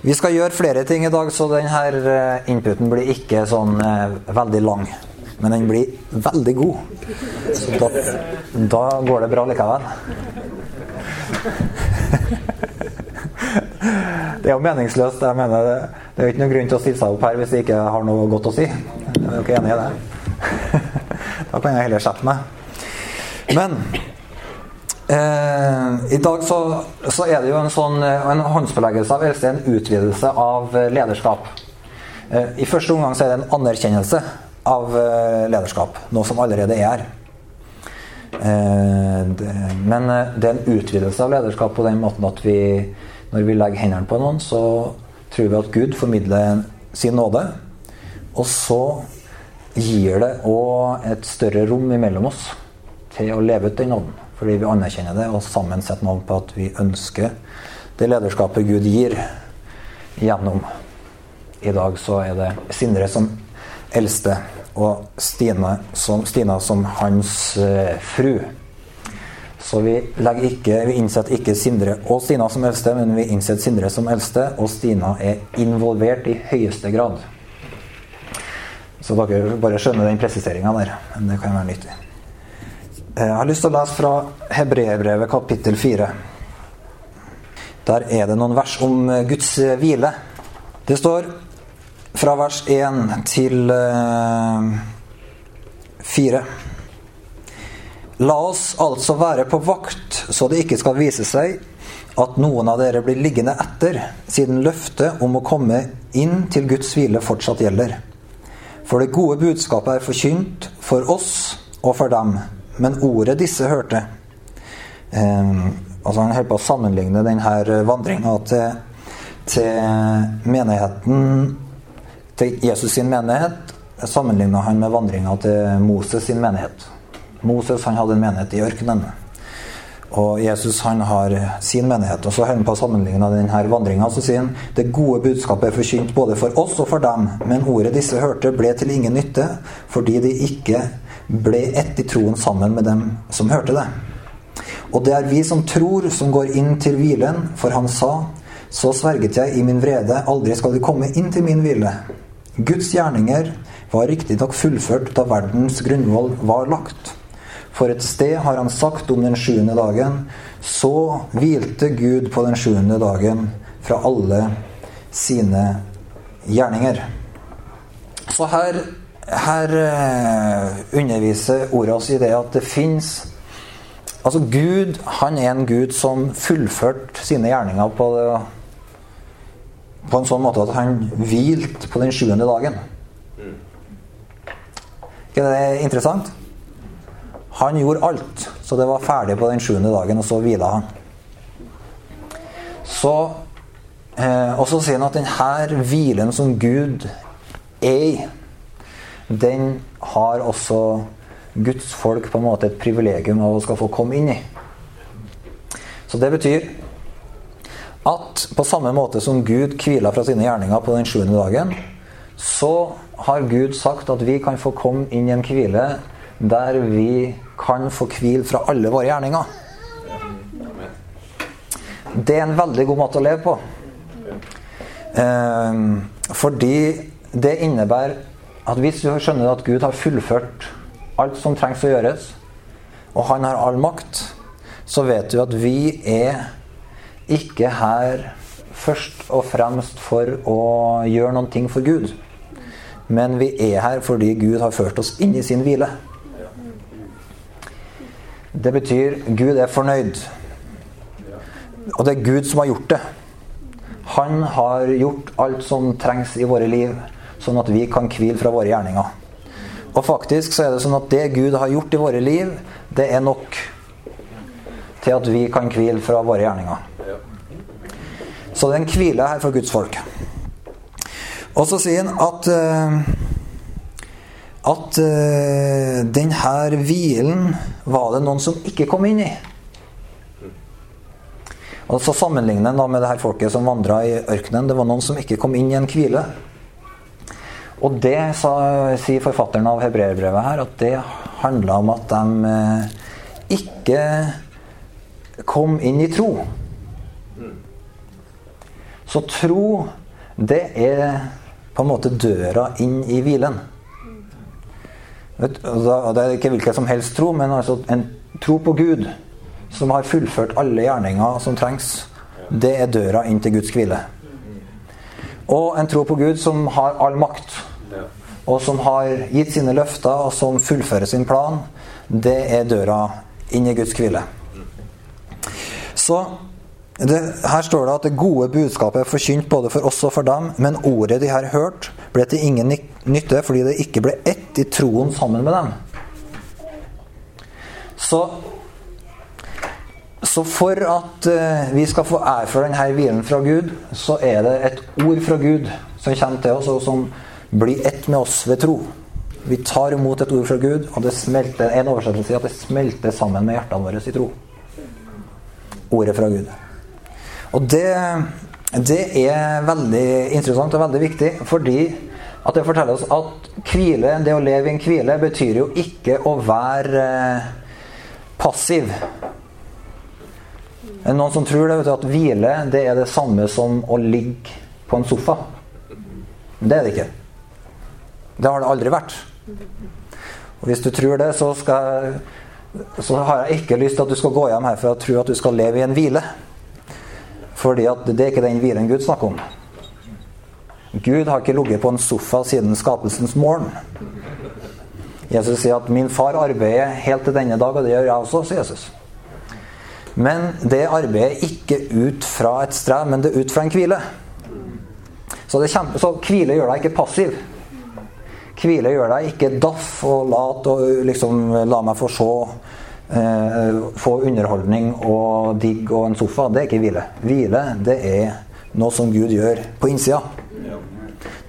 Vi skal gjøre flere ting i dag, så denne eh, inputen blir ikke sånn eh, veldig lang. Men den blir veldig god. Så da, da går det bra likevel. Det er jo meningsløst. jeg mener det, det er jo ikke noen grunn til å stille seg opp her hvis jeg ikke har noe godt å si. Er dere enig i det? Da kan jeg heller sette meg. Men eh, i dag så, så, er det jo en sånn en håndsbeleggelse av eldste, en utvidelse av lederskap. Eh, I første omgang så er det en anerkjennelse av eh, lederskap, noe som allerede er her. Eh, det, men eh, det er en utvidelse av lederskap på den måten at vi, når vi legger hendene på noen, så tror vi at Gud formidler sin nåde. Og så gir det òg et større rom imellom oss til å leve ut den nåden. Fordi vi anerkjenner det og sammen setter navn på at vi ønsker det lederskapet Gud gir gjennom. I dag så er det Sindre som eldste og Stine som, Stina som hans uh, fru. Så vi, ikke, vi innsetter ikke Sindre og Stina som eldste, men vi innsetter Sindre som eldste, og Stina er involvert i høyeste grad. Så dere bare skjønner den presiseringa der. Men det kan være nyttig. Eh, jeg har lyst til å lese fra Hebreerbrevet kapittel 4. Der er det noen vers om eh, Guds hvile. Det står fra vers 1 til 4. Eh, La oss altså være på vakt, så det ikke skal vise seg at noen av dere blir liggende etter, siden løftet om å komme inn til Guds hvile fortsatt gjelder. For det gode budskapet er forkynt for oss og for dem, men ordet disse hørte eh, altså Han holder på å sammenligne denne vandringa til, til menigheten til Jesus sin menighet sammenligna han med vandringa til Moses sin menighet. Moses han hadde en menighet i ørkenen. Og Jesus han har sin menighet. Og så holder han på å sammenligne denne vandringa. Så sier han det gode budskapet er forkynt både for oss og for dem. Men ordet disse hørte, ble til ingen nytte, fordi de ikke ble ett i troen sammen med dem som hørte det. Og det er vi som tror, som går inn til hvilen, for han sa, så sverget jeg i min vrede, aldri skal de komme inn til min hvile. Guds gjerninger var riktignok fullført da verdens grunnvoll var lagt. For et sted har han sagt om den sjuende dagen, så hvilte Gud på den sjuende dagen fra alle sine gjerninger. Så her, her uh, underviser ordet oss i det at det fins Altså, Gud han er en Gud som fullførte sine gjerninger på det på en sånn måte at han hvilte på den sjuende dagen. Er det interessant? Han gjorde alt, så det var ferdig på den sjuende dagen, og så hvila han. Så, eh, og så sier han at denne hvilen som Gud er i, den har også Guds folk på en måte et privilegium av å skal få komme inn i. Så det betyr at på samme måte som Gud hvila fra sine gjerninger på den sjuende dagen, så har Gud sagt at vi kan få komme inn i en hvile der vi kan få hvile fra alle våre gjerninger. Det er en veldig god måte å leve på. Eh, fordi det innebærer at hvis du skjønner at Gud har fullført alt som trengs å gjøres, og han har all makt, så vet du at vi er ikke her først og fremst for å gjøre noen ting for Gud. Men vi er her fordi Gud har ført oss inn i sin hvile. Det betyr Gud er fornøyd. Og det er Gud som har gjort det. Han har gjort alt som trengs i våre liv, sånn at vi kan hvile fra våre gjerninger. Og faktisk så er det sånn at det Gud har gjort i våre liv, det er nok til at vi kan hvile fra våre gjerninger. Så det er en hvile her for Guds folk. Og så sier han at uh, at uh, denne hvilen var det noen som ikke kom inn i. Og Så sammenligner han med det her folket som vandra i ørkenen. Det var noen som ikke kom inn i en hvile. Og det sa, sier forfatteren av hebreerbrevet her, at det handla om at de uh, ikke kom inn i tro. Så tro, det er på en måte døra inn i hvilen. Det er ikke hvilken som helst tro, men altså en tro på Gud, som har fullført alle gjerninger som trengs. Det er døra inn til Guds hvile. Og en tro på Gud som har all makt, og som har gitt sine løfter, og som fullfører sin plan, det er døra inn i Guds hvile. Så det, her står det at det gode budskapet er forkynt både for oss og for dem, men ordet de har hørt, ble til ingen nytte fordi det ikke ble ett i troen sammen med dem. Så, så for at uh, vi skal få erfare denne hvilen fra Gud, så er det et ord fra Gud som kommer til oss, og som blir ett med oss ved tro. Vi tar imot et ord fra Gud, og det smelter, en oversettelse sier at det smelter sammen med hjertene våre i tro. Ordet fra Gud. Og det, det er veldig interessant og veldig viktig, fordi at det forteller oss at hvile, det å leve i en hvile betyr jo ikke å være eh, passiv. Det er noen som tror det, at hvile det er det samme som å ligge på en sofa. Det er det ikke. Det har det aldri vært. Og Hvis du tror det, så, skal, så har jeg ikke lyst til at du skal gå hjem herfra og tro at du skal leve i en hvile. Fordi at det er ikke den hvilen Gud snakker om. Gud har ikke ligget på en sofa siden skapelsens morgen. Jesus sier at 'min far arbeider helt til denne dag', og det gjør jeg også, sier Jesus. Men det arbeidet ikke ut fra et strev, men det er ut fra en hvile. Så, kjempe, så hvile gjør deg ikke passiv. Hvile gjør deg ikke daff og lat og liksom la meg få se eh, få underholdning og digg og en sofa, det er ikke hvile. Hvile, det er noe som Gud gjør på innsida.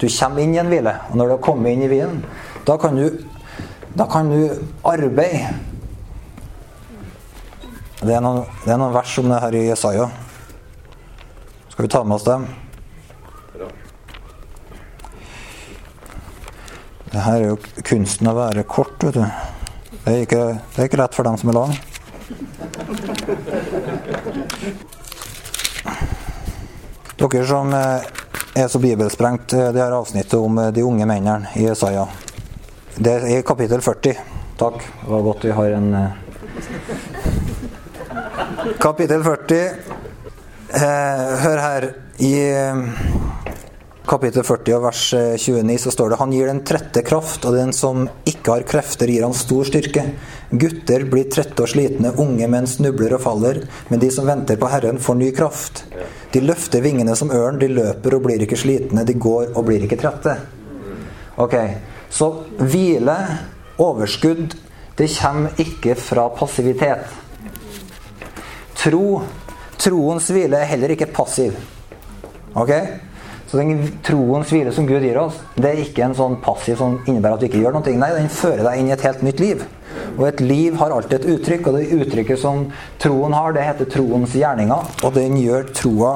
Du kommer inn i en hvile, og når du har kommet inn i hvilen, da kan du, da kan du arbeide. Det er, noen, det er noen vers om det her i Jesaja. Skal vi ta med oss dem? Det her er jo kunsten å være kort, vet du. Det er, ikke, det er ikke lett for dem som er lang. Dere som eh, er så bibelsprengt, eh, det her avsnittet om eh, de unge mennene i Isaiah. Det er i kapittel 40. Takk. Det var godt vi har en Kapittel 40. hør her. I kapittel 40 og vers 29 eh, så står det Han gir den trette kraft, og den som ikke har krefter, gir han stor styrke. Gutter blir trette og slitne, unge menn snubler og faller, men de som venter på Herren, får ny kraft. De løfter vingene som ørn, de løper og blir ikke slitne, de går og blir ikke trette. Ok, Så hvile, overskudd, det kommer ikke fra passivitet. Tro, troens hvile er heller ikke passiv. Ok? Så den troens hvile som Gud gir oss, det er ikke en sånn passiv som innebærer at vi ikke gjør noe. Nei, den fører deg inn i et helt nytt liv. Og et liv har alltid et uttrykk, og det uttrykket som troen har, det heter troens gjerninger. Og den gjør troa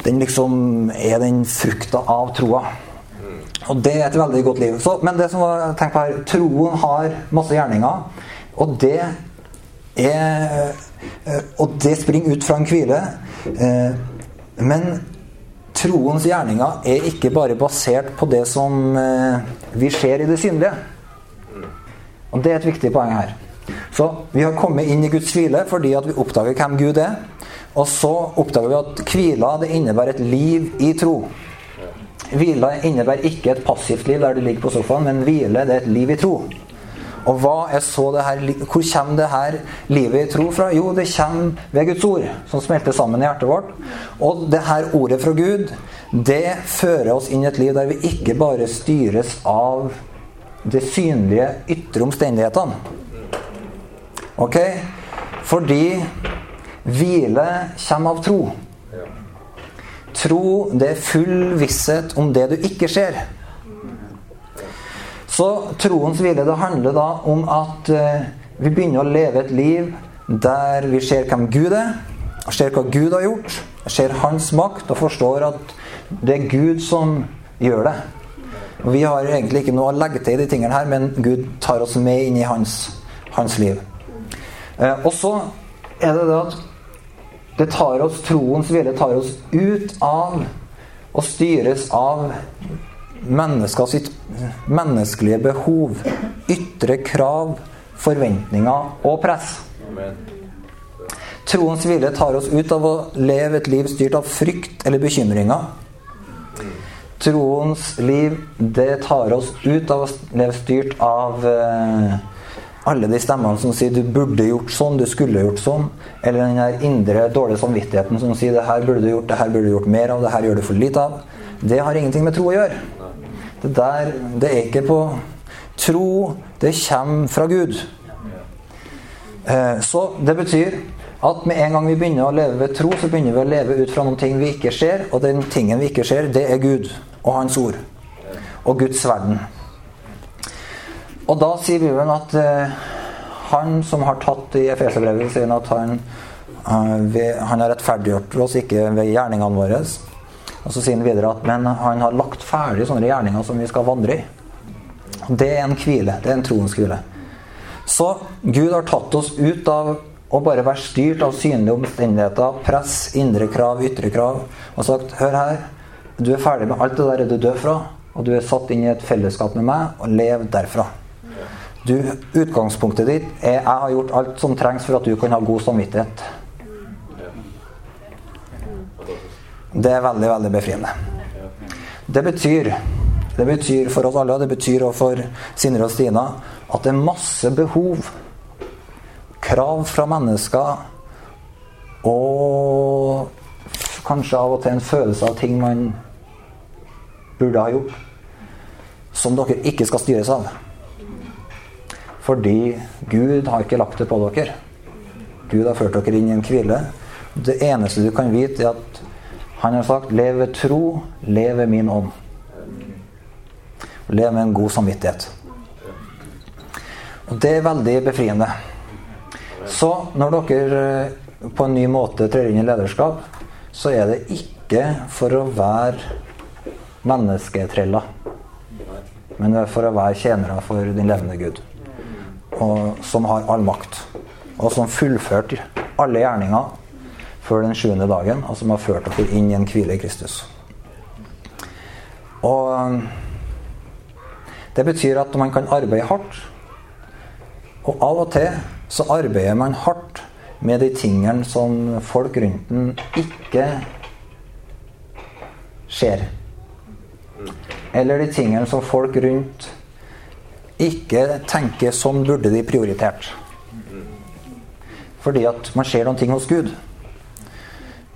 Den liksom er den frukta av troa. Og det er et veldig godt liv. Så, men det som jeg tenker på her, troen har masse gjerninger, og det er Og det springer ut fra en hvile. Eh, men troens gjerninger er ikke bare basert på det som eh, vi ser i det synlige. Og Det er et viktig poeng her. Så Vi har kommet inn i Guds hvile fordi at vi oppdager hvem Gud er. Og så oppdager vi at hvila det innebærer et liv i tro. Hvila innebærer ikke et passivt liv der du ligger på sofaen, men hvile det er et liv i tro. Og hva er så det her, Hvor kommer det her livet i tro fra? Jo, det kommer ved Guds ord, som smelter sammen i hjertet vårt. Og det her ordet fra Gud, det fører oss inn i et liv der vi ikke bare styres av de synlige ytre omstendighetene. Ok? Fordi hvile kommer av tro. Tro, det er full visshet om det du ikke ser. Så troens hvile det handler da om at eh, vi begynner å leve et liv der vi ser hvem Gud er, ser hva Gud har gjort, ser Hans makt og forstår at det er Gud som gjør det. Vi har egentlig ikke noe å legge til i de tingene her, men Gud tar oss med inn i hans, hans liv. Eh, og så er det det at Det tar oss, Troens hvile tar oss ut av og styres av sitt menneskelige behov, ytre krav, forventninger og press. Troens hvile tar oss ut av å leve et liv styrt av frykt eller bekymringer. Troens liv, det tar oss ut av å leve styrt av eh, alle de stemmene som sier 'du burde gjort sånn', 'du skulle gjort sånn', eller den der indre dårlige samvittigheten som sier 'det her burde du gjort, det her burde du gjort mer av', 'det her gjør du for lite av'. Det har ingenting med tro å gjøre. Det der, det er ikke på Tro, det kommer fra Gud. Eh, så det betyr at med en gang vi begynner å leve ved tro, så begynner vi å leve ut fra noen ting vi ikke ser. Og den tingen vi ikke ser, det er Gud og Hans ord. Og Guds verden. Og da sier Bibelen at uh, han som har tatt i Efeserbrevet, sier at han, ved, han har rettferdiggjort oss ikke ved gjerningene våre. Og så sier han videre at men han har lagt ferdig sånne gjerninger som vi skal vandre i. Det er en hvile. Det er en troens hvile. Så Gud har tatt oss ut av å bare være styrt av synlige omstendigheter, press, indre krav, ytre krav, og sagt Hør her, du er ferdig med alt det der du dør fra, og du er satt inn i et fellesskap med meg, og lev derfra. Du, utgangspunktet ditt er jeg har gjort alt som trengs for at du kan ha god samvittighet. Det er veldig, veldig befriende. Det betyr, det betyr for oss alle, og det betyr også for Sindre og Stina, at det er masse behov, krav fra mennesker, og kanskje av og til en følelse av ting man burde ha gjort, som dere ikke skal styres av. Fordi Gud har ikke lagt det på dere. Gud har ført dere inn i en hvile. Det eneste du kan vite, er at han har sagt 'leve tro, leve min ånd'. Leve med en god samvittighet. Og Det er veldig befriende. Så når dere eh, på en ny måte trer inn i lederskap, så er det ikke for å være mennesketreller. Men det er for å være tjenere for den levende Gud. Og, som har all makt. Og som fullførte alle gjerninger før den sjuende dagen, og som har ført dere inn i en hvile i Kristus. Og det betyr at man kan arbeide hardt og av og til så arbeider man hardt med de tingene som folk rundt en ikke ser. Eller de tingene som folk rundt ikke tenker som burde de prioritert. Fordi at man ser noen ting hos Gud.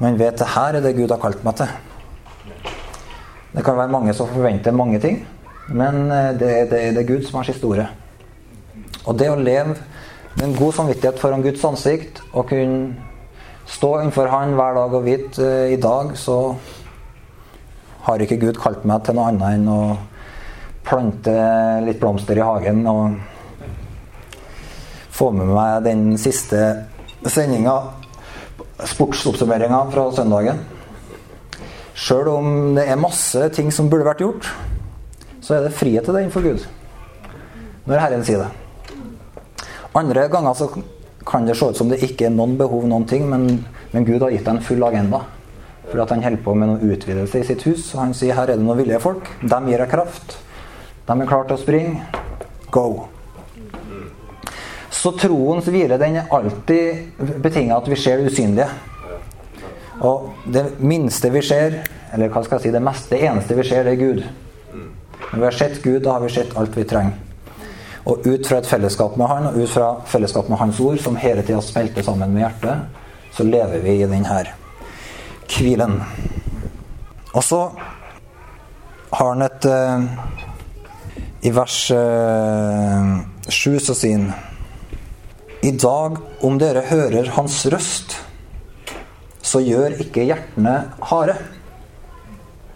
Man vet det her er det Gud har kalt meg til. Det kan være mange som forventer mange ting, men eh, det, det, det er Gud som har sitt store. Og det å leve med en god samvittighet foran Guds ansikt og kunne stå innenfor Han hver dag og vite uh, i dag så har ikke Gud kalt meg til noe annet enn å plante litt blomster i hagen og få med meg den siste sendinga, sportsoppsummeringa fra søndagen. Sjøl om det er masse ting som burde vært gjort, så er det frihet til det innenfor Gud. Når Herren sier det. Andre ganger så kan det se ut som det ikke er noen behov, noen ting, men, men Gud har gitt deg en full agenda. Fordi at han holder på med noen utvidelse i sitt hus. Og han sier her er det noen villige folk. De gir deg kraft. De er klare til å springe. Go! Så troens hvile den er alltid betinga at vi ser det usynlige. Og det minste vi ser, eller hva skal jeg si, det meste, det eneste vi ser, det er Gud. Når vi har sett Gud, da har vi sett alt vi trenger. Og ut fra et fellesskap med Han, og ut fra fellesskap med Hans ord, som hele tida smelter sammen med hjertet, så lever vi i denne hvilen. Og så har han et uh, I vers uh, 7 så sier han I dag, om dere hører Hans røst, så gjør ikke hjertene harde.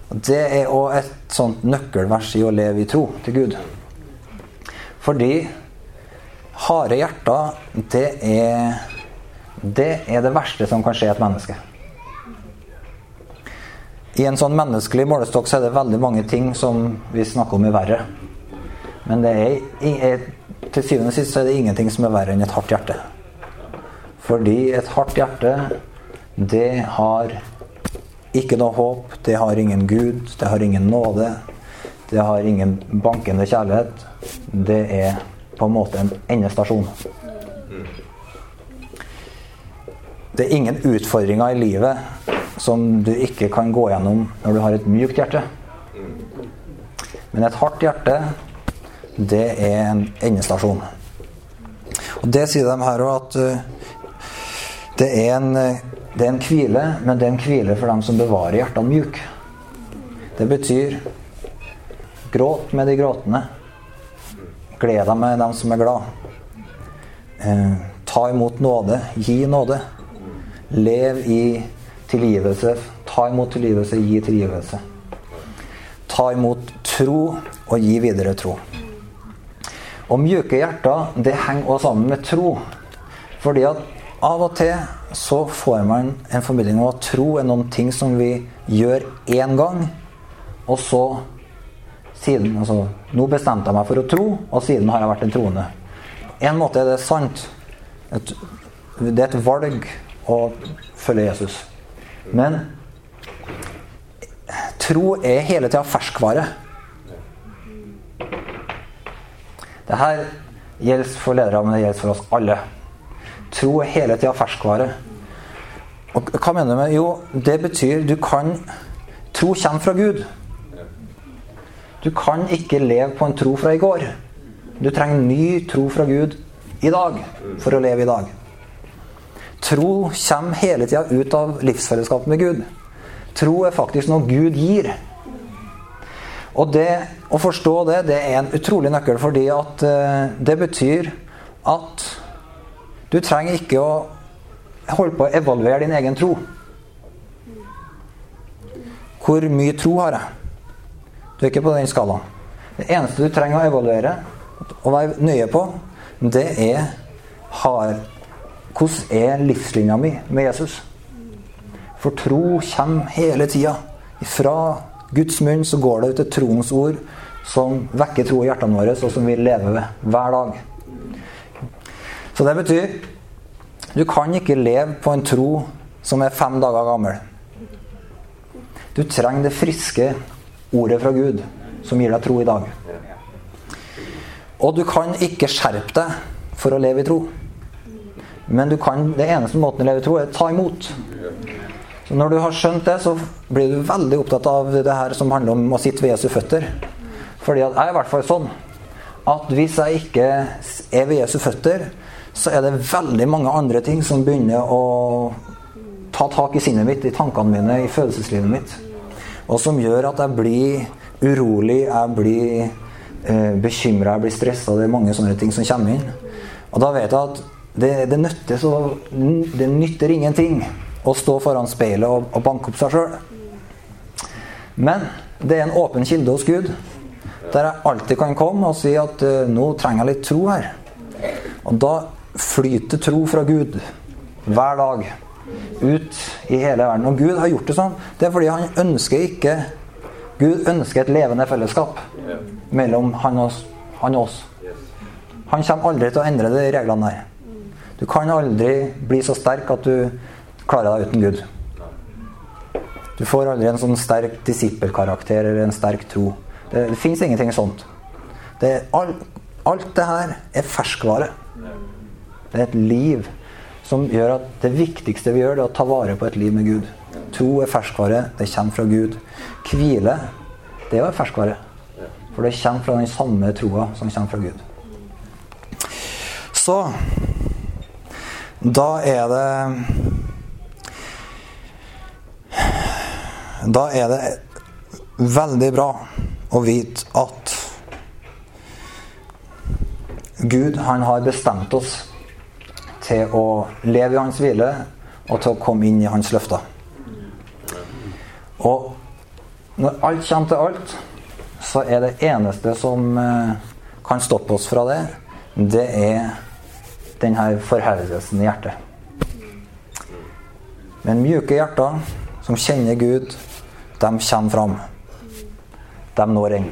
Det er òg et sånt nøkkelvers i å leve i tro til Gud. Fordi harde hjerter, det er, det er det verste som kan skje et menneske. I en sånn menneskelig målestokk så er det veldig mange ting som vi snakker om er verre. Men det er, er, til syvende og sist så er det ingenting som er verre enn et hardt hjerte. Fordi et hardt hjerte, det har ikke noe håp, det har ingen Gud, det har ingen nåde, det har ingen bankende kjærlighet. Det er på en måte en endestasjon. Det er ingen utfordringer i livet som du ikke kan gå gjennom når du har et mykt hjerte. Men et hardt hjerte, det er en endestasjon. Og Det sier de her òg, at uh, det er, en, det er en hvile, men det er en hvile for dem som bevarer hjertene mjuke. Det betyr gråt med de gråtende. Gled deg med dem som er glad. Eh, ta imot nåde. Gi nåde. Lev i tilgivelse. Ta imot tilgivelse, gi tilgivelse. Ta imot tro og gi videre tro. Og mjuke hjerter, det henger også sammen med tro. Fordi at av og til så får man en formidling om at tro er noen ting som vi gjør én gang, og så siden altså, Nå bestemte jeg meg for å tro, og siden har jeg vært en troende. En måte er det sant. Et, det er et valg å følge Jesus. Men tro er hele tida ferskvare. Det her gjelder for ledere, men det gjelder for oss alle. Tro er hele tida ferskvare. Og hva mener du med Jo, det betyr du kan Tro kommer fra Gud. Du kan ikke leve på en tro fra i går. Du trenger ny tro fra Gud i dag for å leve i dag. Tro kommer hele tida ut av livsfellesskapet med Gud. Tro er faktisk noe Gud gir. Og det å forstå det, det er en utrolig nøkkel, fordi at uh, det betyr at du trenger ikke å holde på å evaluere din egen tro. Hvor mye tro har jeg? Du er ikke på den skalaen. Det eneste du trenger å evaluere og være nøye på, det er har, hvordan er livslinja mi med Jesus? For tro kommer hele tida. Fra Guds munn så går det ut et troens ord som vekker tro i hjertene våre, og som vi lever ved hver dag. Så det betyr du kan ikke leve på en tro som er fem dager gammel. Du trenger det friske ordet fra Gud som gir deg tro i dag. Og du kan ikke skjerpe deg for å leve i tro. Men kan, det eneste måten å leve i tro er å ta imot. Når du har skjønt det, så blir du veldig opptatt av det her som handler om å sitte ved Jesu føtter. Fordi at jeg er i hvert fall sånn at hvis jeg ikke er ved Jesu føtter, så er det veldig mange andre ting som begynner å ta tak i sinnet mitt, i tankene mine, i følelseslivet mitt. Og som gjør at jeg blir urolig, jeg blir eh, bekymra, jeg blir stressa. Det er mange sånne ting som kommer inn. Og da vet jeg at det, det, nytter, så, det nytter ingenting å stå foran speilet og, og banke opp seg sjøl. Men det er en åpen kilde hos Gud, der jeg alltid kan komme og si at uh, nå trenger jeg litt tro her. Og da flyter tro fra Gud hver dag ut i hele verden. Og Gud har gjort det sånn. Det er fordi han ønsker ikke Gud ønsker et levende fellesskap mellom han og, han og oss. Han kommer aldri til å endre de reglene der. Du kan aldri bli så sterk at du klarer deg uten Gud. Du får aldri en sånn sterk disippelkarakter eller en sterk tro. Det, det fins ingenting sånt. Det, alt, alt det her er ferskvare. Det er et liv som gjør at det viktigste vi gjør, det er å ta vare på et liv med Gud. Tro er ferskvare. Det kommer fra Gud. Hvile, det er ferskvare. For det kommer fra den samme troa som kommer fra Gud. Så da er det Da er det veldig bra å vite at Gud han har bestemt oss til å leve i hans hvile og til å komme inn i hans løfter. Og når alt kommer til alt, så er det eneste som eh, kan stoppe oss fra det, det er denne forherdelsen i hjertet. Men mjuke hjerter som kjenner Gud, de kommer fram. De når inn.